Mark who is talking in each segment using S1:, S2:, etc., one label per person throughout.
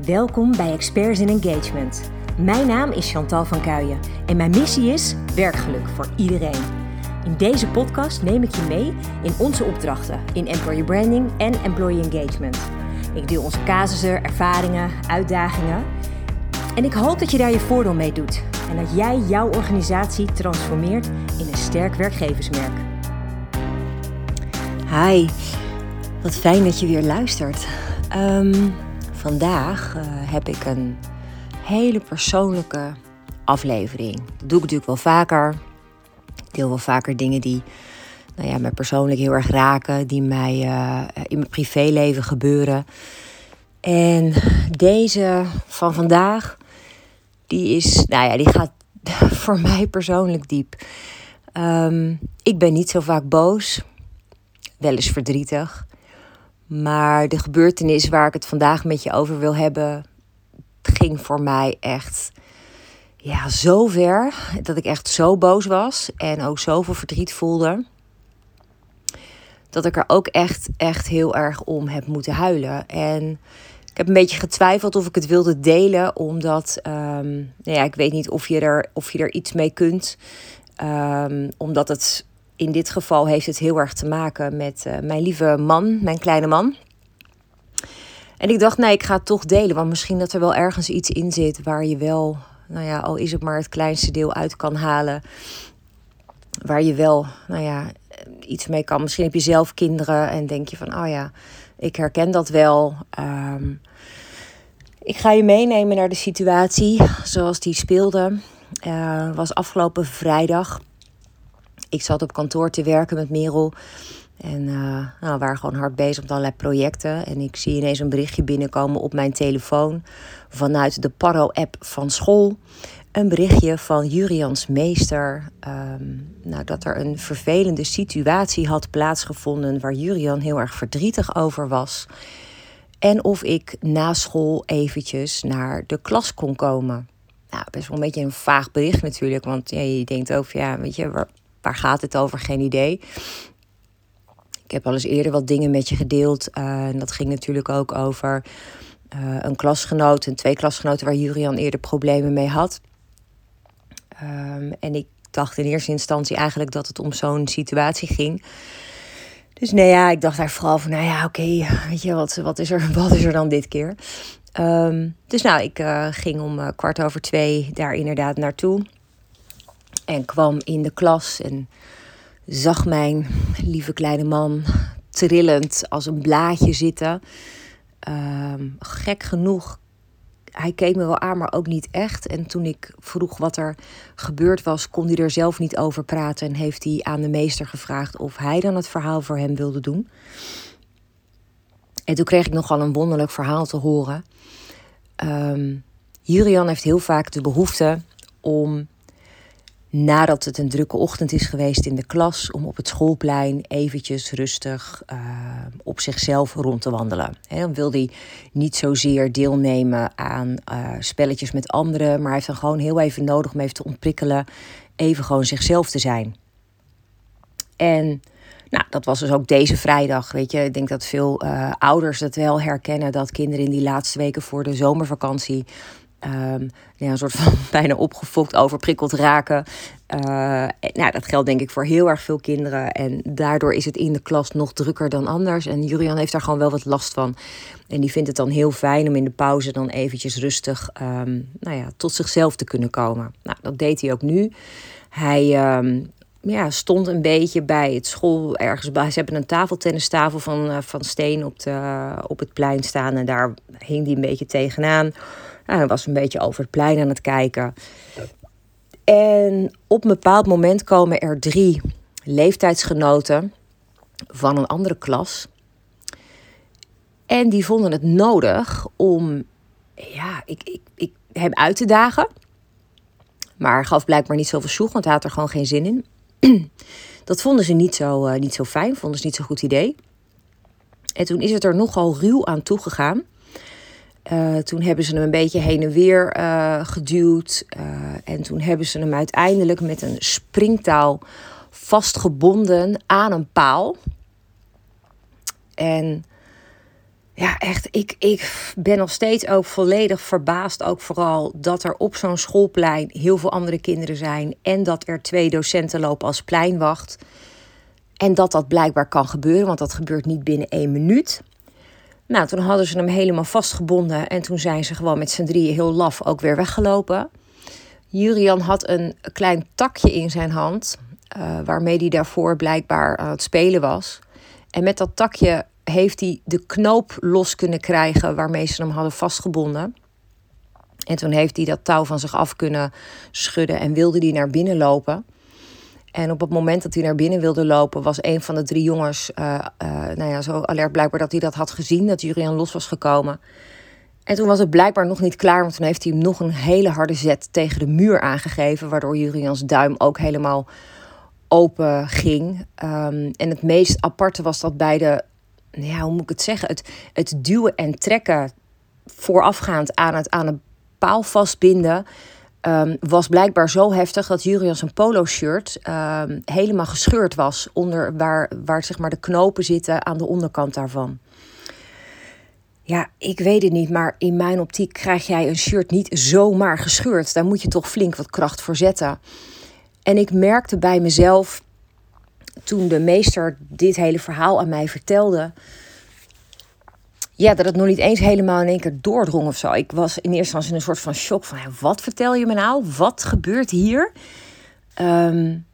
S1: Welkom bij Experts in Engagement. Mijn naam is Chantal van Kuijen en mijn missie is werkgeluk voor iedereen. In deze podcast neem ik je mee in onze opdrachten in employer branding en employee engagement. Ik deel onze casussen, ervaringen, uitdagingen. En ik hoop dat je daar je voordeel mee doet en dat jij jouw organisatie transformeert in een sterk werkgeversmerk. Hi, wat fijn dat je weer luistert. Ehm, vandaag uh, heb ik een hele persoonlijke aflevering. Dat doe ik natuurlijk wel vaker. Ik deel wel vaker dingen die nou ja, mij persoonlijk heel erg raken, die mij uh, in mijn privéleven gebeuren. En deze van vandaag, die is, nou ja, die gaat voor mij persoonlijk diep. Um, ik ben niet zo vaak boos, wel eens verdrietig. Maar de gebeurtenis waar ik het vandaag met je over wil hebben, ging voor mij echt ja, zo ver dat ik echt zo boos was en ook zoveel verdriet voelde. Dat ik er ook echt, echt heel erg om heb moeten huilen. En ik heb een beetje getwijfeld of ik het wilde delen, omdat um, nou ja, ik weet niet of je er, of je er iets mee kunt. Um, omdat het in dit geval heeft het heel erg te maken met uh, mijn lieve man, mijn kleine man. En ik dacht, nee, ik ga het toch delen. Want misschien dat er wel ergens iets in zit waar je wel, nou ja, al is het maar het kleinste deel uit kan halen. Waar je wel, nou ja, iets mee kan. Misschien heb je zelf kinderen en denk je van, oh ja, ik herken dat wel. Um, ik ga je meenemen naar de situatie zoals die speelde. Uh, was afgelopen vrijdag. Ik zat op kantoor te werken met Merel. En uh, nou, we waren gewoon hard bezig met allerlei projecten. En ik zie ineens een berichtje binnenkomen op mijn telefoon vanuit de Paro-app van school. Een berichtje van Jurians meester. Um, nou, dat er een vervelende situatie had plaatsgevonden waar Jurian heel erg verdrietig over was. En of ik na school eventjes naar de klas kon komen. Nou, best wel een beetje een vaag bericht natuurlijk. Want ja, je denkt over, ja, weet je, waar, waar gaat het over? Geen idee. Ik heb al eens eerder wat dingen met je gedeeld. Uh, en dat ging natuurlijk ook over uh, een klasgenoot en twee klasgenoten waar Jurian eerder problemen mee had. Um, en ik dacht in eerste instantie eigenlijk dat het om zo'n situatie ging. Dus nee, ja, ik dacht daar vooral van, nou ja, oké, weet je, wat, wat, is er, wat is er dan dit keer? Um, dus nou, ik uh, ging om kwart over twee daar inderdaad naartoe. En kwam in de klas en zag mijn lieve kleine man trillend als een blaadje zitten. Um, gek genoeg, hij keek me wel aan, maar ook niet echt. En toen ik vroeg wat er gebeurd was, kon hij er zelf niet over praten. En heeft hij aan de meester gevraagd of hij dan het verhaal voor hem wilde doen. En toen kreeg ik nogal een wonderlijk verhaal te horen. Um, Julian heeft heel vaak de behoefte om nadat het een drukke ochtend is geweest in de klas, om op het schoolplein eventjes rustig uh, op zichzelf rond te wandelen. He, dan wil hij niet zozeer deelnemen aan uh, spelletjes met anderen, maar hij heeft dan gewoon heel even nodig om even te ontprikkelen, even gewoon zichzelf te zijn. En nou, dat was dus ook deze vrijdag. Weet je, ik denk dat veel uh, ouders het wel herkennen dat kinderen in die laatste weken voor de zomervakantie um, een soort van bijna opgefokt, overprikkeld raken. Uh, nou, dat geldt denk ik voor heel erg veel kinderen. En daardoor is het in de klas nog drukker dan anders. En Julian heeft daar gewoon wel wat last van. En die vindt het dan heel fijn om in de pauze dan eventjes rustig um, nou ja, tot zichzelf te kunnen komen. Nou, dat deed hij ook nu. Hij um, ja, stond een beetje bij het school ergens bij. Ze hebben een tafeltennistafel van, uh, van steen op, de, op het plein staan. En daar hing hij een beetje tegenaan. Nou, hij was een beetje over het plein aan het kijken. En op een bepaald moment komen er drie leeftijdsgenoten van een andere klas. En die vonden het nodig om ja, ik, ik, ik, hem uit te dagen. Maar gaf blijkbaar niet zoveel zoek, want hij had er gewoon geen zin in. Dat vonden ze niet zo, uh, niet zo fijn, vonden ze niet zo'n goed idee. En toen is het er nogal ruw aan toegegaan. Uh, toen hebben ze hem een beetje heen en weer uh, geduwd. Uh, en toen hebben ze hem uiteindelijk met een springtaal vastgebonden aan een paal. En ja, echt, ik, ik ben nog steeds ook volledig verbaasd. Ook vooral dat er op zo'n schoolplein heel veel andere kinderen zijn. En dat er twee docenten lopen als pleinwacht. En dat dat blijkbaar kan gebeuren, want dat gebeurt niet binnen één minuut. Nou, toen hadden ze hem helemaal vastgebonden. En toen zijn ze gewoon met z'n drieën heel laf ook weer weggelopen. Julian had een klein takje in zijn hand. Uh, waarmee hij daarvoor blijkbaar aan het spelen was. En met dat takje heeft hij de knoop los kunnen krijgen waarmee ze hem hadden vastgebonden. En toen heeft hij dat touw van zich af kunnen schudden en wilde hij naar binnen lopen. En op het moment dat hij naar binnen wilde lopen, was een van de drie jongens uh, uh, nou ja, zo alert blijkbaar dat hij dat had gezien, dat Jurian los was gekomen. En toen was het blijkbaar nog niet klaar, want toen heeft hij hem nog een hele harde zet tegen de muur aangegeven, waardoor Jurians duim ook helemaal open ging. Um, en het meest aparte was dat bij de nou ja, hoe moet ik het zeggen? Het, het duwen en trekken voorafgaand aan het aan een paal vastbinden. Um, was blijkbaar zo heftig dat Julian zijn polo-shirt um, helemaal gescheurd was. Onder waar, waar zeg maar de knopen zitten aan de onderkant daarvan. Ja, ik weet het niet, maar in mijn optiek krijg jij een shirt niet zomaar gescheurd. Daar moet je toch flink wat kracht voor zetten. En ik merkte bij mezelf toen de meester dit hele verhaal aan mij vertelde, ja, dat het nog niet eens helemaal in één keer doordrong of zo. Ik was in eerste instantie in een soort van shock van, wat vertel je me nou? Wat gebeurt hier? Um,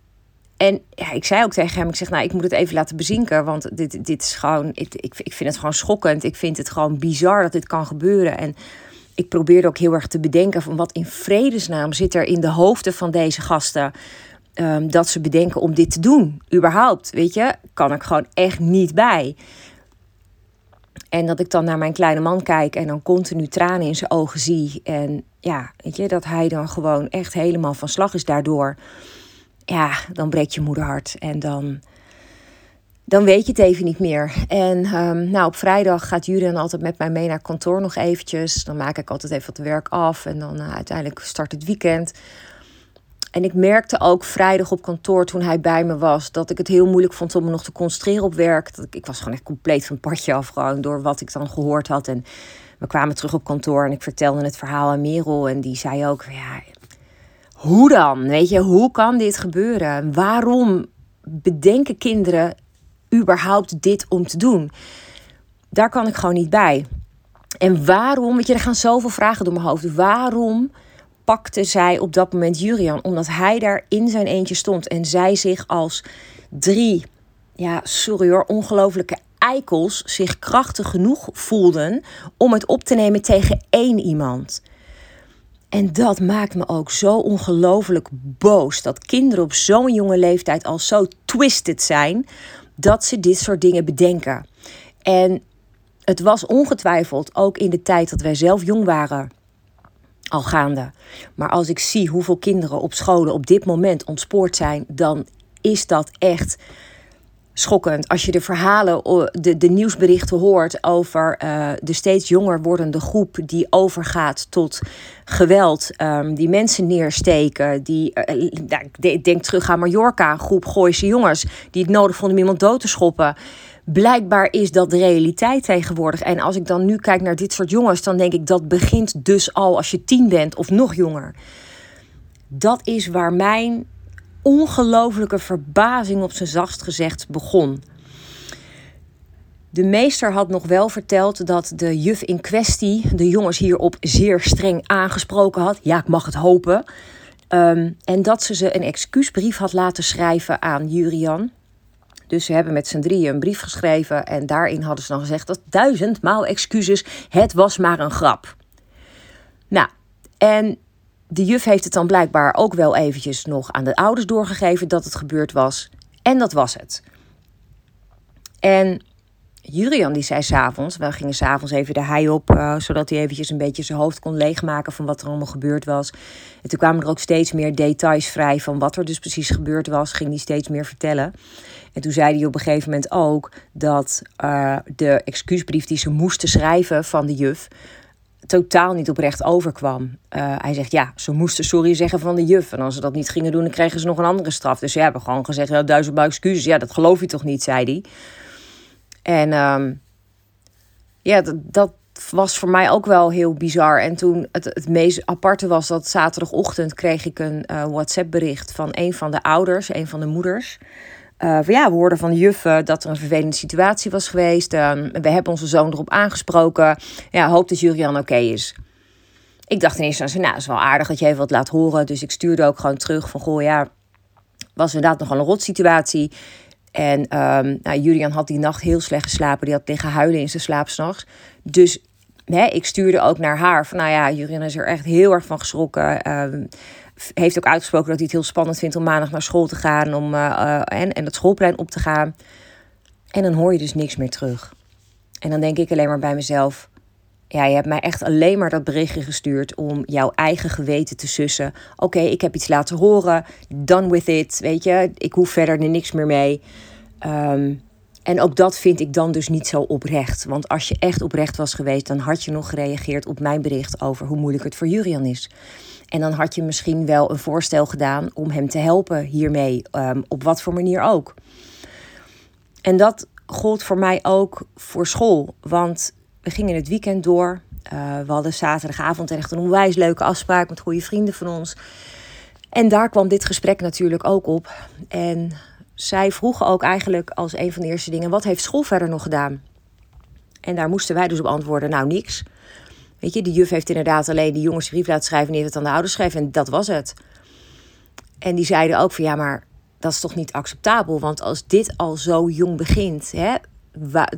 S1: en ja, ik zei ook tegen hem, ik zeg, nou, ik moet het even laten bezinken, want dit, dit is gewoon, ik, ik, ik vind het gewoon schokkend. Ik vind het gewoon bizar dat dit kan gebeuren. En ik probeerde ook heel erg te bedenken van wat in vredesnaam zit er in de hoofden van deze gasten. Ehm, dat ze bedenken om dit te doen. Überhaupt, weet je, kan ik gewoon echt niet bij. En dat ik dan naar mijn kleine man kijk en dan continu tranen in zijn ogen zie. En ja, weet je, dat hij dan gewoon echt helemaal van slag is daardoor. Ja, dan breekt je moederhart. En dan, dan weet je het even niet meer. En um, nou, op vrijdag gaat Julian altijd met mij mee naar kantoor nog eventjes. Dan maak ik altijd even wat werk af. En dan uh, uiteindelijk start het weekend. En ik merkte ook vrijdag op kantoor toen hij bij me was dat ik het heel moeilijk vond om me nog te concentreren op werk. Dat ik, ik was gewoon echt compleet van padje af, gewoon door wat ik dan gehoord had. En we kwamen terug op kantoor en ik vertelde het verhaal aan Merel. En die zei ook: ja, hoe dan? Weet je, hoe kan dit gebeuren? Waarom bedenken kinderen überhaupt dit om te doen? Daar kan ik gewoon niet bij. En waarom, weet je, er gaan zoveel vragen door mijn hoofd. Waarom pakte zij op dat moment Jurian, omdat hij daar in zijn eentje stond en zij zich als drie, ja, sorry hoor, ongelofelijke eikels zich krachtig genoeg voelden om het op te nemen tegen één iemand. En dat maakt me ook zo ongelooflijk boos. Dat kinderen op zo'n jonge leeftijd al zo twisted zijn dat ze dit soort dingen bedenken. En het was ongetwijfeld ook in de tijd dat wij zelf jong waren al gaande. Maar als ik zie hoeveel kinderen op scholen op dit moment ontspoord zijn, dan is dat echt schokkend. Als je de verhalen, de, de nieuwsberichten hoort over uh, de steeds jonger wordende groep die overgaat tot geweld, um, die mensen neersteken, die, uh, ik denk terug aan Mallorca, groep Gooise jongens die het nodig vonden om iemand dood te schoppen blijkbaar is dat de realiteit tegenwoordig. En als ik dan nu kijk naar dit soort jongens, dan denk ik dat begint dus al als je tien bent of nog jonger. Dat is waar mijn ongelofelijke verbazing op zijn zachtst gezegd begon. De meester had nog wel verteld dat de juf in kwestie de jongens hierop zeer streng aangesproken had. Ja, ik mag het hopen. Um, en dat ze ze een excuusbrief had laten schrijven aan Jurian. Dus ze hebben met z'n drieën een brief geschreven en daarin hadden ze dan gezegd dat duizendmaal excuses, het was maar een grap. Nou, en de juf heeft het dan blijkbaar ook wel eventjes nog aan de ouders doorgegeven dat het gebeurd was. En dat was het. En Julian die zei s'avonds, we gingen s'avonds even de hei op, uh, zodat hij eventjes een beetje zijn hoofd kon leegmaken van wat er allemaal gebeurd was. En toen kwamen er ook steeds meer details vrij van wat er dus precies gebeurd was, ging hij steeds meer vertellen. En toen zei hij op een gegeven moment ook dat uh, de excuusbrief die ze moesten schrijven van de juf totaal niet oprecht overkwam. Uh, hij zegt ja, ze moesten sorry zeggen van de juf. En als ze dat niet gingen doen, dan kregen ze nog een andere straf. Dus ze hebben gewoon gezegd, ja, duizendmaal excuses. Ja, dat geloof je toch niet, zei hij. En um, ja, dat, dat was voor mij ook wel heel bizar. En toen het, het meest aparte was dat zaterdagochtend kreeg ik een uh, WhatsApp bericht van een van de ouders, een van de moeders. Uh, ja, we hoorden van de juffen dat er een vervelende situatie was geweest. Uh, we hebben onze zoon erop aangesproken. Ja, hoop dat Julian oké is. Ik dacht ineens, nou, dat is wel aardig dat je even wat laat horen. Dus ik stuurde ook gewoon terug van, goh, ja, was inderdaad nogal een rotsituatie. En um, Julian had die nacht heel slecht geslapen. Die had liggen huilen in zijn slaap s'nachts. Dus hè, ik stuurde ook naar haar van, nou ja, Julian is er echt heel erg van geschrokken. Um, heeft ook uitgesproken dat hij het heel spannend vindt om maandag naar school te gaan om, uh, en, en het schoolplein op te gaan. En dan hoor je dus niks meer terug. En dan denk ik alleen maar bij mezelf: ja, je hebt mij echt alleen maar dat berichtje gestuurd om jouw eigen geweten te sussen. Oké, ik heb iets laten horen, done with it, weet je, ik hoef verder er niks meer mee. Um, en ook dat vind ik dan dus niet zo oprecht. Want als je echt oprecht was geweest, dan had je nog gereageerd op mijn bericht over hoe moeilijk het voor Jurian is. En dan had je misschien wel een voorstel gedaan om hem te helpen hiermee, um, op wat voor manier ook. En dat gold voor mij ook voor school. Want we gingen het weekend door. Uh, we hadden zaterdagavond echt een onwijs leuke afspraak met goede vrienden van ons. En daar kwam dit gesprek natuurlijk ook op. En zij vroegen ook eigenlijk als een van de eerste dingen: wat heeft school verder nog gedaan? En daar moesten wij dus op antwoorden: nou, niks. Weet je, de juf heeft inderdaad alleen die jongens brief laten schrijven en heeft het aan de ouders schrijven en dat was het. En die zeiden ook van ja, maar dat is toch niet acceptabel? Want als dit al zo jong begint, hè,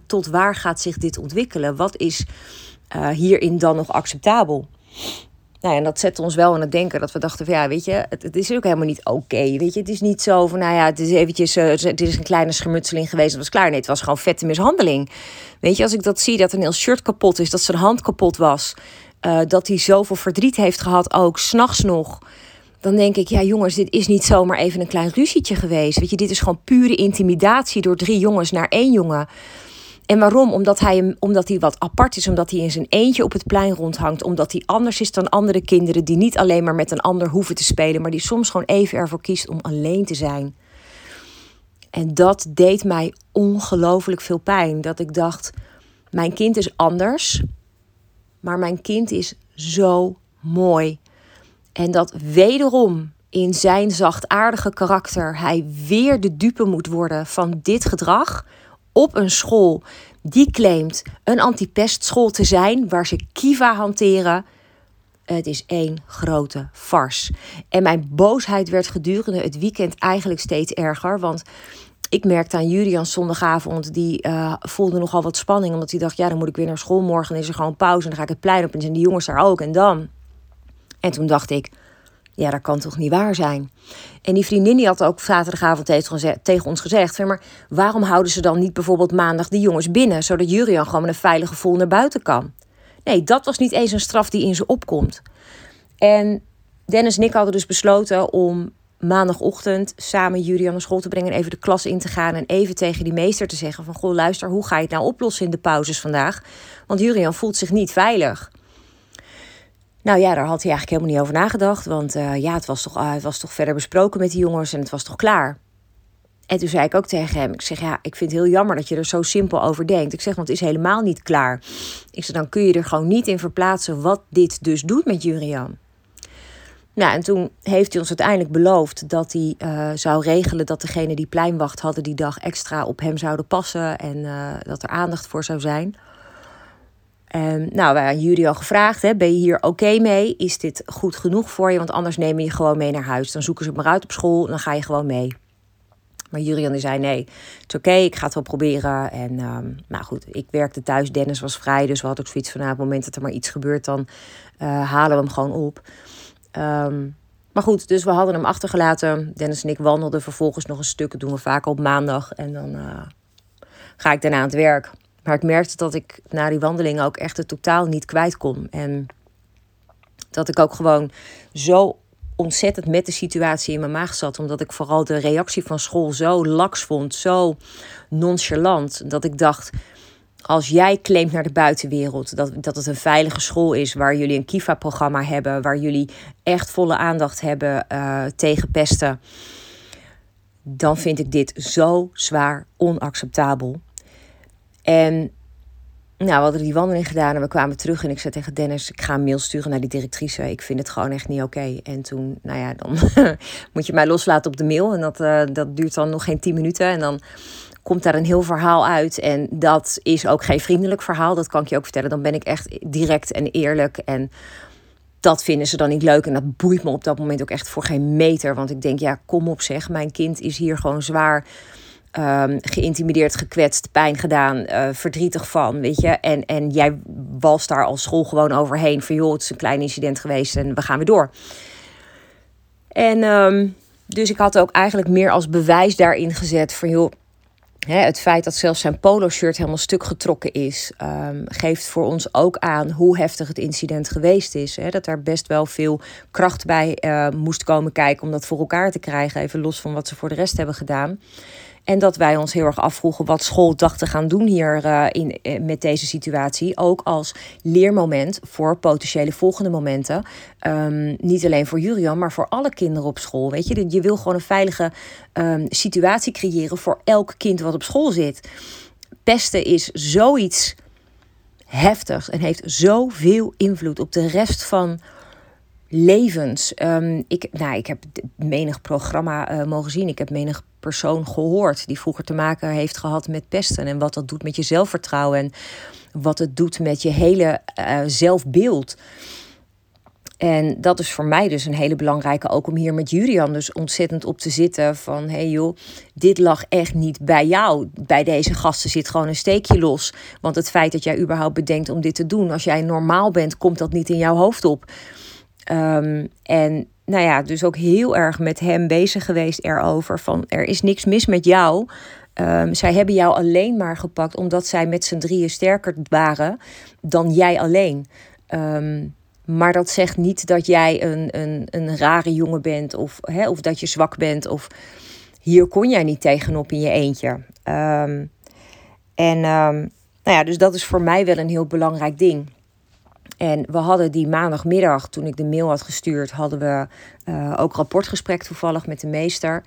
S1: tot waar gaat zich dit ontwikkelen? Wat is uh, hierin dan nog acceptabel? Nou, en dat zette ons wel aan het denken dat we dachten van ja, weet je, het, is ook helemaal niet oké. weet je, het is niet zo van nou ja, het is eventjes, uh, is een kleine schermutseling geweest, dat was klaar. Nee, het was gewoon vette mishandeling. Weet je, als ik dat zie, dat een heel shirt kapot is, dat zijn hand kapot was, uh, dat hij zoveel verdriet heeft gehad, ook s'nachts nog. Dan denk ik, ja jongens, dit is niet zomaar even een klein ruzietje geweest. Weet je, dit is gewoon pure intimidatie door drie jongens naar één jongen. En waarom? Omdat hij, omdat hij wat apart is, omdat hij in zijn eentje op het plein rondhangt, omdat hij anders is dan andere kinderen die niet alleen maar met een ander hoeven te spelen, maar die soms gewoon even ervoor kiest om alleen te zijn. En dat deed mij ongelooflijk veel pijn. Dat ik dacht, mijn kind is anders, maar mijn kind is zo mooi. En dat wederom in zijn zachtaardige karakter hij weer de dupe moet worden van dit gedrag op een school die claimt een antipestschool te zijn, waar ze Kiva hanteren. Het is één grote farce. En mijn boosheid werd gedurende het weekend eigenlijk steeds erger. Want ik merkte aan Julian zondagavond, die uh, voelde nogal wat spanning. Omdat hij dacht, ja, dan moet ik weer naar school. Morgen is er gewoon pauze en dan ga ik het plein op. En zijn die jongens daar ook. En dan? En toen dacht ik, ja, dat kan toch niet waar zijn? En die vriendin die had ook zaterdagavond tegen ons gezegd: maar waarom houden ze dan niet bijvoorbeeld maandag de jongens binnen, zodat Jurian gewoon met een veilig gevoel naar buiten kan? Nee, dat was niet eens een straf die in ze opkomt. En Dennis en ik hadden dus besloten om maandagochtend samen Jurian naar school te brengen en even de klas in te gaan en even tegen die meester te zeggen van goh luister, hoe ga je het nou oplossen in de pauzes vandaag? Want Jurian voelt zich niet veilig. Nou ja, daar had hij eigenlijk helemaal niet over nagedacht. Want uh, ja, het was, toch, uh, het was toch verder besproken met die jongens en het was toch klaar. En toen zei ik ook tegen hem: Ik zeg ja, ik vind het heel jammer dat je er zo simpel over denkt. Ik zeg, want het is helemaal niet klaar. Ik zeg, dan kun je er gewoon niet in verplaatsen wat dit dus doet met Jurian. Nou, en toen heeft hij ons uiteindelijk beloofd dat hij uh, zou regelen dat degene die pleinwacht hadden die dag extra op hem zouden passen en dat er aandacht voor zou zijn. Um, nou, wij hebben jullie al gevraagd, hè, ben je hier oké mee? Is dit goed genoeg voor je? Want anders neem je gewoon mee naar huis. Dan zoeken ze het maar uit op school dan ga je gewoon mee. Maar Julian zei nee, het is oké, ik ga het wel proberen. En um, nou goed, ik werkte thuis, Dennis was vrij. Dus we hadden ook zoiets van, nou, op het moment dat er maar iets gebeurt, dan uh, halen we hem gewoon op. Um, maar goed, dus we hadden hem achtergelaten. Dennis en ik wandelden vervolgens nog een stuk. Dat doen we vaak op maandag. En dan uh, ga ik daarna aan het werk. Maar ik merkte dat ik na die wandeling ook echt het totaal niet kwijt kon. En dat ik ook gewoon zo ontzettend met de situatie in mijn maag zat. Omdat ik vooral de reactie van school zo laks vond, zo nonchalant. Dat ik dacht, als jij claimt naar de buitenwereld dat, dat het een veilige school is, waar jullie een Kiva-programma hebben, waar jullie echt volle aandacht hebben uh, tegen pesten, dan vind ik dit zo zwaar onacceptabel. En nou, we hadden die wandeling gedaan en we kwamen terug. En ik zei tegen Dennis, ik ga een mail sturen naar die directrice. Ik vind het gewoon echt niet oké. En toen, nou ja, dan moet je mij loslaten op de mail. En dat, uh, dat duurt dan nog geen tien minuten. En dan komt daar een heel verhaal uit. En dat is ook geen vriendelijk verhaal. Dat kan ik je ook vertellen. Dan ben ik echt direct en eerlijk. En dat vinden ze dan niet leuk. En dat boeit me op dat moment ook echt voor geen meter. Want ik denk, ja, kom op zeg. Mijn kind is hier gewoon zwaar um, geïntimideerd, gekwetst, pijn gedaan, uh, verdrietig van, weet je. En, en jij was daar als school gewoon overheen van, joh, het is een klein incident geweest en we gaan weer door. En um, dus ik had ook eigenlijk meer als bewijs daarin gezet van, joh, het feit dat zelfs zijn polo-shirt helemaal stuk getrokken is, um, geeft voor ons ook aan hoe heftig het incident geweest is. Dat er best wel veel kracht bij uh, moest komen kijken om dat voor elkaar te krijgen, even los van wat ze voor de rest hebben gedaan. En dat wij ons heel erg afvroegen wat school dacht te gaan doen hier uh, in, uh, met deze situatie. Ook als leermoment voor potentiële volgende momenten. Um, niet alleen voor Jurian, maar voor alle kinderen op school. Weet je, je wil gewoon een veilige um, situatie creëren voor elk kind wat op school zit. Pesten is zoiets heftigs en heeft zoveel invloed op de rest van levens. Um, ik, nou, ik heb menig programma uh, mogen zien. Ik heb menig persoon gehoord die vroeger te maken heeft gehad met pesten. En wat dat doet met je zelfvertrouwen. En wat het doet met je hele uh, zelfbeeld. En dat is voor mij dus een hele belangrijke, ook om hier met Julian dus ontzettend op te zitten. Van hé hey joh, dit lag echt niet bij jou. Bij deze gasten zit gewoon een steekje los. Want het feit dat jij überhaupt bedenkt om dit te doen, als jij normaal bent, komt dat niet in jouw hoofd op. Um, en nou ja, dus ook heel erg met hem bezig geweest erover. Van er is niks mis met jou. Um, zij hebben jou alleen maar gepakt omdat zij met z'n drieën sterker waren dan jij alleen. Um, maar dat zegt niet dat jij een, een, een rare jongen bent of, hè, of dat je zwak bent. Of hier kon jij niet tegenop in je eentje. En nou ja, dus dat is voor mij wel een heel belangrijk ding. En we hadden die maandagmiddag, toen ik de mail had gestuurd, hadden we uh, ook rapportgesprek toevallig met de meester.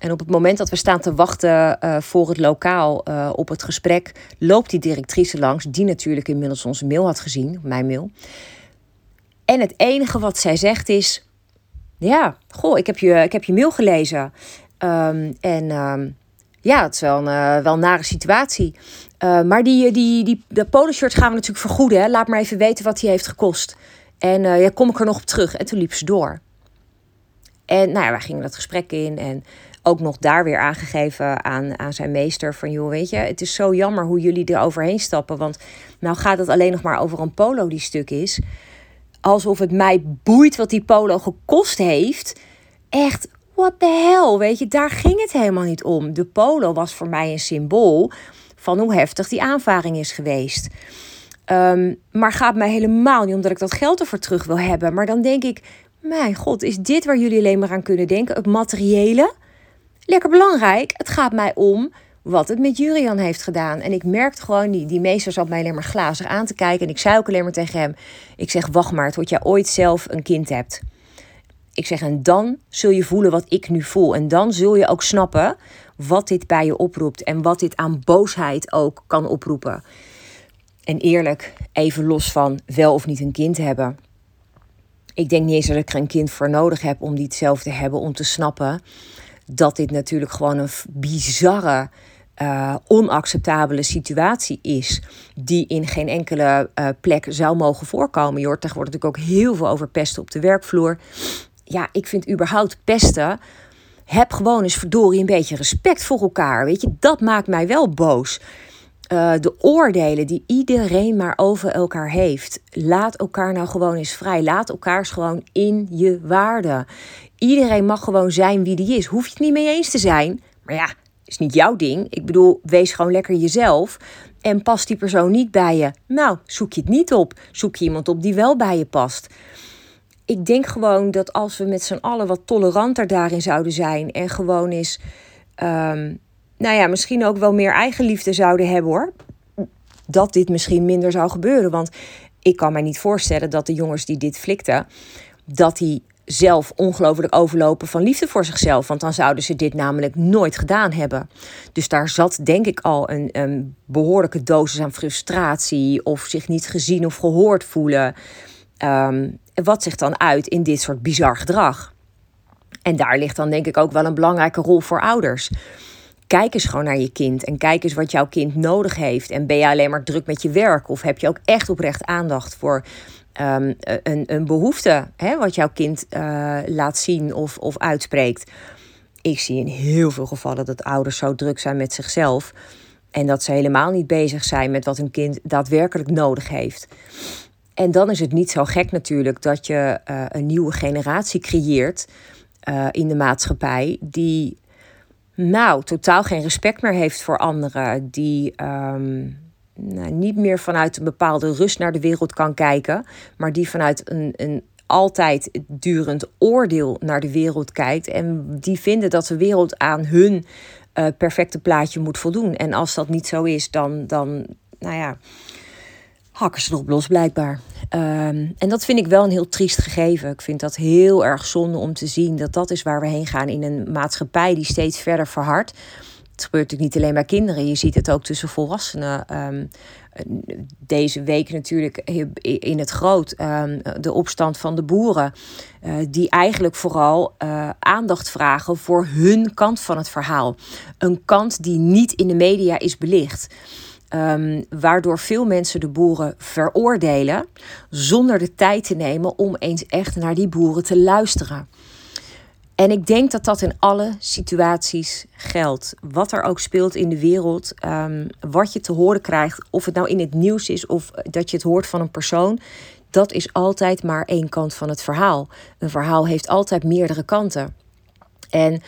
S1: En op het moment dat we staan te wachten uh, voor het lokaal uh, op het gesprek, loopt die directrice langs, die natuurlijk inmiddels onze mail had gezien, mijn mail. En het enige wat zij zegt is: Ja, goh, ik heb je, ik heb je mail gelezen. Um, en um, ja, het is wel een, wel nare situatie. Uh, maar die, die, die, de poloshirt gaan we natuurlijk vergoeden. Hè? Laat maar even weten wat die heeft gekost. En uh, ja, kom ik er nog op terug. En toen liep ze door. En nou ja, wij gingen dat gesprek in. En ook nog daar weer aangegeven aan, aan zijn meester. Van joh, weet je, het is zo jammer hoe jullie er overheen stappen. Want nou gaat het alleen nog maar over een polo die stuk is. Alsof het mij boeit wat die polo gekost heeft. Echt, what the hell, weet je, daar ging het helemaal niet om. De polo was voor mij een symbool van hoe heftig die aanvaring is geweest. Um, maar gaat mij helemaal niet omdat ik dat geld ervoor terug wil hebben. Maar dan denk ik, mijn god, is dit waar jullie alleen maar aan kunnen denken? Het materiële? Lekker belangrijk. Het gaat mij om wat het met Jurian heeft gedaan. En ik merkte gewoon, die, die meester zat mij alleen maar glazig aan te kijken. En ik zei ook alleen maar tegen hem, ik zeg, wacht maar, tot jij ooit zelf een kind hebt. Ik zeg, en dan zul je voelen wat ik nu voel. En dan zul je ook snappen wat dit bij je oproept en wat dit aan boosheid ook kan oproepen. En eerlijk, even los van wel of niet een kind hebben. Ik denk niet eens dat ik er een kind voor nodig heb om die hetzelfde te hebben, om te snappen dat dit natuurlijk gewoon een bizarre, uh, onacceptabele situatie is, die in geen enkele uh, plek zou mogen voorkomen. Je hoort tegenwoordig natuurlijk ook heel veel over pesten op de werkvloer. Ja, ik vind überhaupt pesten heb gewoon eens verdorie een beetje respect voor elkaar. Weet je, dat maakt mij wel boos. Uh, de oordelen die iedereen maar over elkaar heeft. Laat elkaar nou gewoon eens vrij. Laat elkaar eens gewoon in je waarde. Iedereen mag gewoon zijn wie die is. Hoef je het niet mee eens te zijn. Maar ja, is niet jouw ding. Ik bedoel, wees gewoon lekker jezelf. En past die persoon niet bij je? Nou, zoek je het niet op. Zoek je iemand op die wel bij je past ik denk gewoon dat als we met z'n allen wat toleranter daarin zouden zijn en gewoon eens, um, nou ja, misschien ook wel meer eigenliefde zouden hebben hoor, dat dit misschien minder zou gebeuren. Want ik kan mij niet voorstellen dat de jongens die dit flikten, dat die zelf ongelooflijk overlopen van liefde voor zichzelf. Want dan zouden ze dit namelijk nooit gedaan hebben. Dus daar zat denk ik al een, een behoorlijke dosis aan frustratie. Of zich niet gezien of gehoord voelen. Um, wat zich dan uit in dit soort bizar gedrag. En daar ligt dan denk ik ook wel een belangrijke rol voor ouders. Kijk eens gewoon naar je kind en kijk eens wat jouw kind nodig heeft. En ben je alleen maar druk met je werk of heb je ook echt oprecht aandacht voor um, een, een behoefte hè, wat jouw kind uh, laat zien of, of uitspreekt? Ik zie in heel veel gevallen dat ouders zo druk zijn met zichzelf en dat ze helemaal niet bezig zijn met wat hun kind daadwerkelijk nodig heeft. En dan is het niet zo gek natuurlijk dat je uh, een nieuwe generatie creëert uh, in de maatschappij die nou totaal geen respect meer heeft voor anderen, die um, nou, niet meer vanuit een bepaalde rust naar de wereld kan kijken, maar die vanuit een, een altijd durend oordeel naar de wereld kijkt en die vinden dat de wereld aan hun uh, perfecte plaatje moet voldoen. En als dat niet zo is, dan, dan nou ja, hakken ze erop los blijkbaar. Um, en dat vind ik wel een heel triest gegeven. Ik vind dat heel erg zonde om te zien dat dat is waar we heen gaan in een maatschappij die steeds verder verhardt. Het gebeurt natuurlijk niet alleen bij kinderen, je ziet het ook tussen volwassenen. Um, deze week natuurlijk in het groot um, de opstand van de boeren, uh, die eigenlijk vooral uh, aandacht vragen voor hun kant van het verhaal. Een kant die niet in de media is belicht. Um, waardoor veel mensen de boeren veroordelen zonder de tijd te nemen om eens echt naar die boeren te luisteren. En ik denk dat dat in alle situaties geldt. Wat er ook speelt in de wereld, um, wat je te horen krijgt, of het nou in het nieuws is of dat je het hoort van een persoon, dat is altijd maar één kant van het verhaal. Een verhaal heeft altijd meerdere kanten. En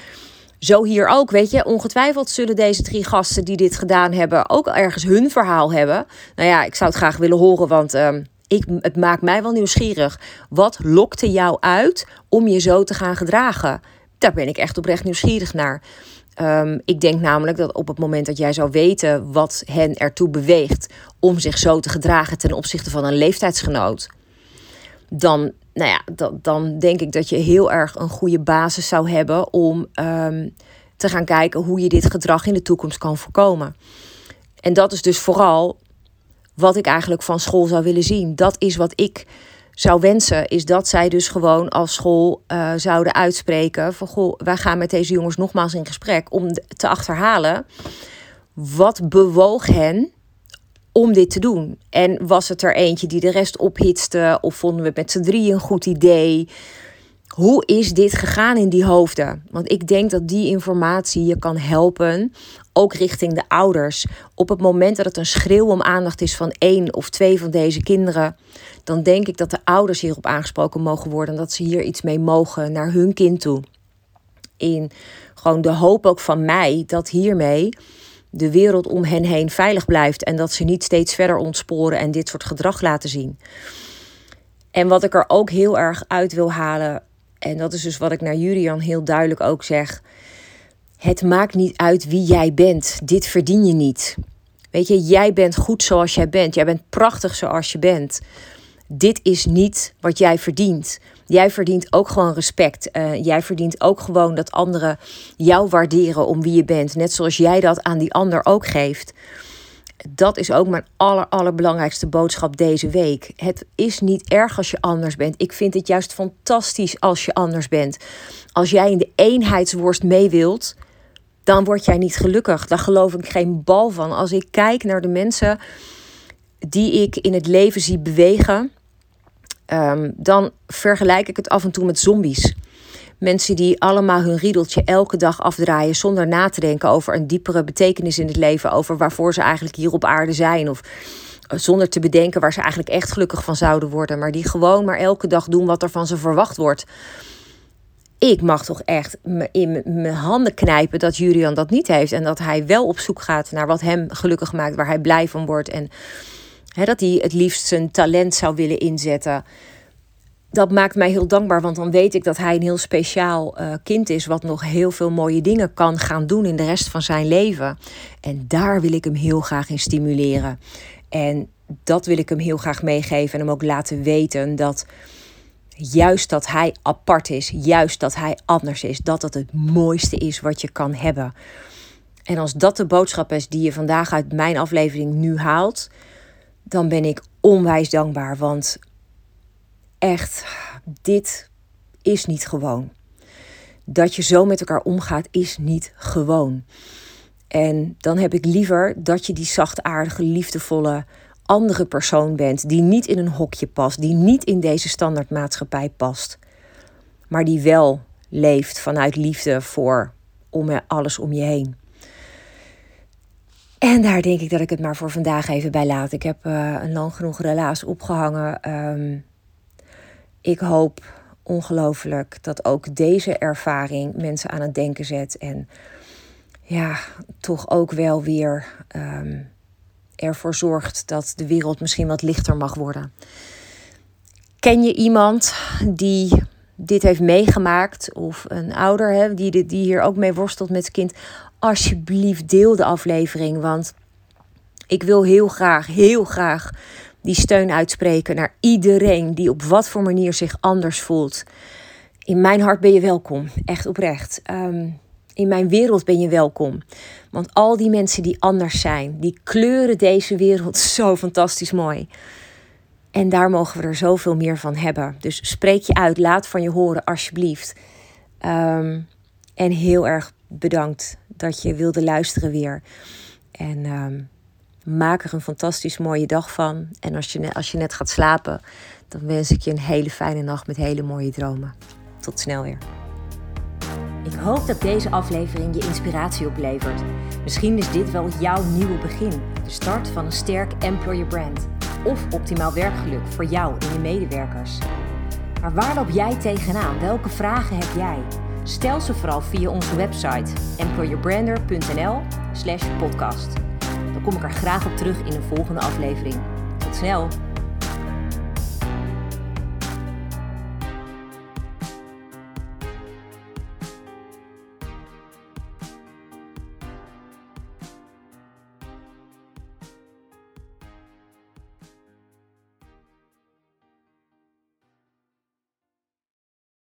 S1: zo hier ook, weet je, ongetwijfeld zullen deze drie gasten die dit gedaan hebben ook ergens hun verhaal hebben. Nou ja, ik zou het graag willen horen, want um, ik, het maakt mij wel nieuwsgierig. Wat lokte jou uit om je zo te gaan gedragen? Daar ben ik echt oprecht nieuwsgierig naar. Um, ik denk namelijk dat op het moment dat jij zou weten wat hen ertoe beweegt om zich zo te gedragen ten opzichte van een leeftijdsgenoot, dan nou ja, dan, denk ik dat je heel erg een goede basis zou hebben om um, te gaan kijken hoe je dit gedrag in de toekomst kan voorkomen. En dat is dus vooral wat ik eigenlijk van school zou willen zien. Dat is wat ik zou wensen, is dat zij dus gewoon als school uh, zouden uitspreken van goh, wij gaan met deze jongens nogmaals in gesprek om te achterhalen wat bewoog hen om dit te doen. En was het er eentje die de rest ophitste? Of vonden we het met z'n drieën een goed idee? Hoe is dit gegaan in die hoofden? Want ik denk dat die informatie je kan helpen, ook richting de ouders. Op het moment dat het een schreeuw om aandacht is van één of twee van deze kinderen, dan denk ik dat de ouders hierop aangesproken mogen worden en dat ze hier iets mee mogen naar hun kind toe. In gewoon de hoop ook van mij dat hiermee de wereld om hen heen veilig blijft en dat ze niet steeds verder ontsporen en dit soort gedrag laten zien. En wat ik er ook heel erg uit wil halen, en dat is dus wat ik naar Julian heel duidelijk ook zeg: het maakt niet uit wie jij bent. Dit verdien je niet. Weet je, jij bent goed zoals jij bent. Jij bent prachtig zoals je bent. Dit is niet wat jij verdient. Jij verdient ook gewoon respect. Uh, jij verdient ook gewoon dat anderen jou waarderen om wie je bent. Net zoals jij dat aan die ander ook geeft. Dat is ook mijn aller, allerbelangrijkste boodschap deze week. Het is niet erg als je anders bent. Ik vind het juist fantastisch als je anders bent. Als jij in de eenheidsworst mee wilt, dan word jij niet gelukkig. Daar geloof ik geen bal van. Als ik kijk naar de mensen die ik in het leven zie bewegen um, dan vergelijk ik het af en toe met zombies. Mensen die allemaal hun riedeltje elke dag afdraaien zonder na te denken over een diepere betekenis in het leven, over waarvoor ze eigenlijk hier op aarde zijn. Of eh, zonder te bedenken waar ze eigenlijk echt gelukkig van zouden worden. Maar die gewoon maar elke dag doen wat er van ze verwacht wordt. Ik mag toch echt in mijn handen knijpen dat Julian dat niet heeft. En dat hij wel op zoek gaat naar wat hem gelukkig maakt, waar hij blij van wordt. En dat hij het liefst zijn talent zou willen inzetten. Dat maakt mij heel dankbaar, want dan weet ik dat hij een heel speciaal uh, kind is, wat nog heel veel mooie dingen kan gaan doen in de rest van zijn leven. En daar wil ik hem heel graag in stimuleren. En dat wil ik hem heel graag meegeven en hem ook laten weten dat juist dat hij apart is, juist dat hij anders is, dat dat het mooiste is wat je kan hebben. En als dat de boodschap is die je vandaag uit mijn aflevering nu haalt, dan ben ik onwijs dankbaar. Want echt, dit is niet gewoon. Dat je zo met elkaar omgaat, is niet gewoon. En dan heb ik liever dat je die zachtaardige, liefdevolle andere persoon bent. Die niet in een hokje past. Die niet in deze standaardmaatschappij past. Maar die wel leeft vanuit liefde voor om alles om je heen. En daar denk ik dat ik het maar voor vandaag even bij laat. Ik heb uh, een lang genoeg relaas opgehangen. Um, ik hoop ongelooflijk dat ook deze ervaring mensen aan het denken zet. En ja, toch ook wel weer um, ervoor zorgt dat de wereld misschien wat lichter mag worden. Ken je iemand die dit heeft meegemaakt, of een ouder hè, die, die hier ook mee worstelt met zijn kind? Alsjeblieft, deel de aflevering. Want ik wil heel graag, heel graag die steun uitspreken naar iedereen die op wat voor manier zich anders voelt. In mijn hart ben je welkom, echt oprecht. Ehm, in mijn wereld ben je welkom. Want al die mensen die anders zijn, die kleuren deze wereld zo fantastisch mooi. En daar mogen we er zoveel meer van hebben. Dus spreek je uit, laat van je horen alsjeblieft. Ehm, en heel erg bedankt dat je wilde luisteren weer. En ehm, maak er een fantastisch mooie dag van. En als je, als je net gaat slapen, dan wens ik je een hele fijne nacht met hele mooie dromen. Tot snel weer. Ik hoop dat deze aflevering je inspiratie oplevert. Misschien is dit wel jouw nieuwe begin. De start van een sterk employer brand. Of optimaal werkgeluk voor jou en je medewerkers. Maar waar loop jij tegenaan? Welke vragen heb jij? Stel ze vooral via onze website employerbrander.nl slash podcast. Dan kom ik er graag op terug in een volgende aflevering. Tot snel!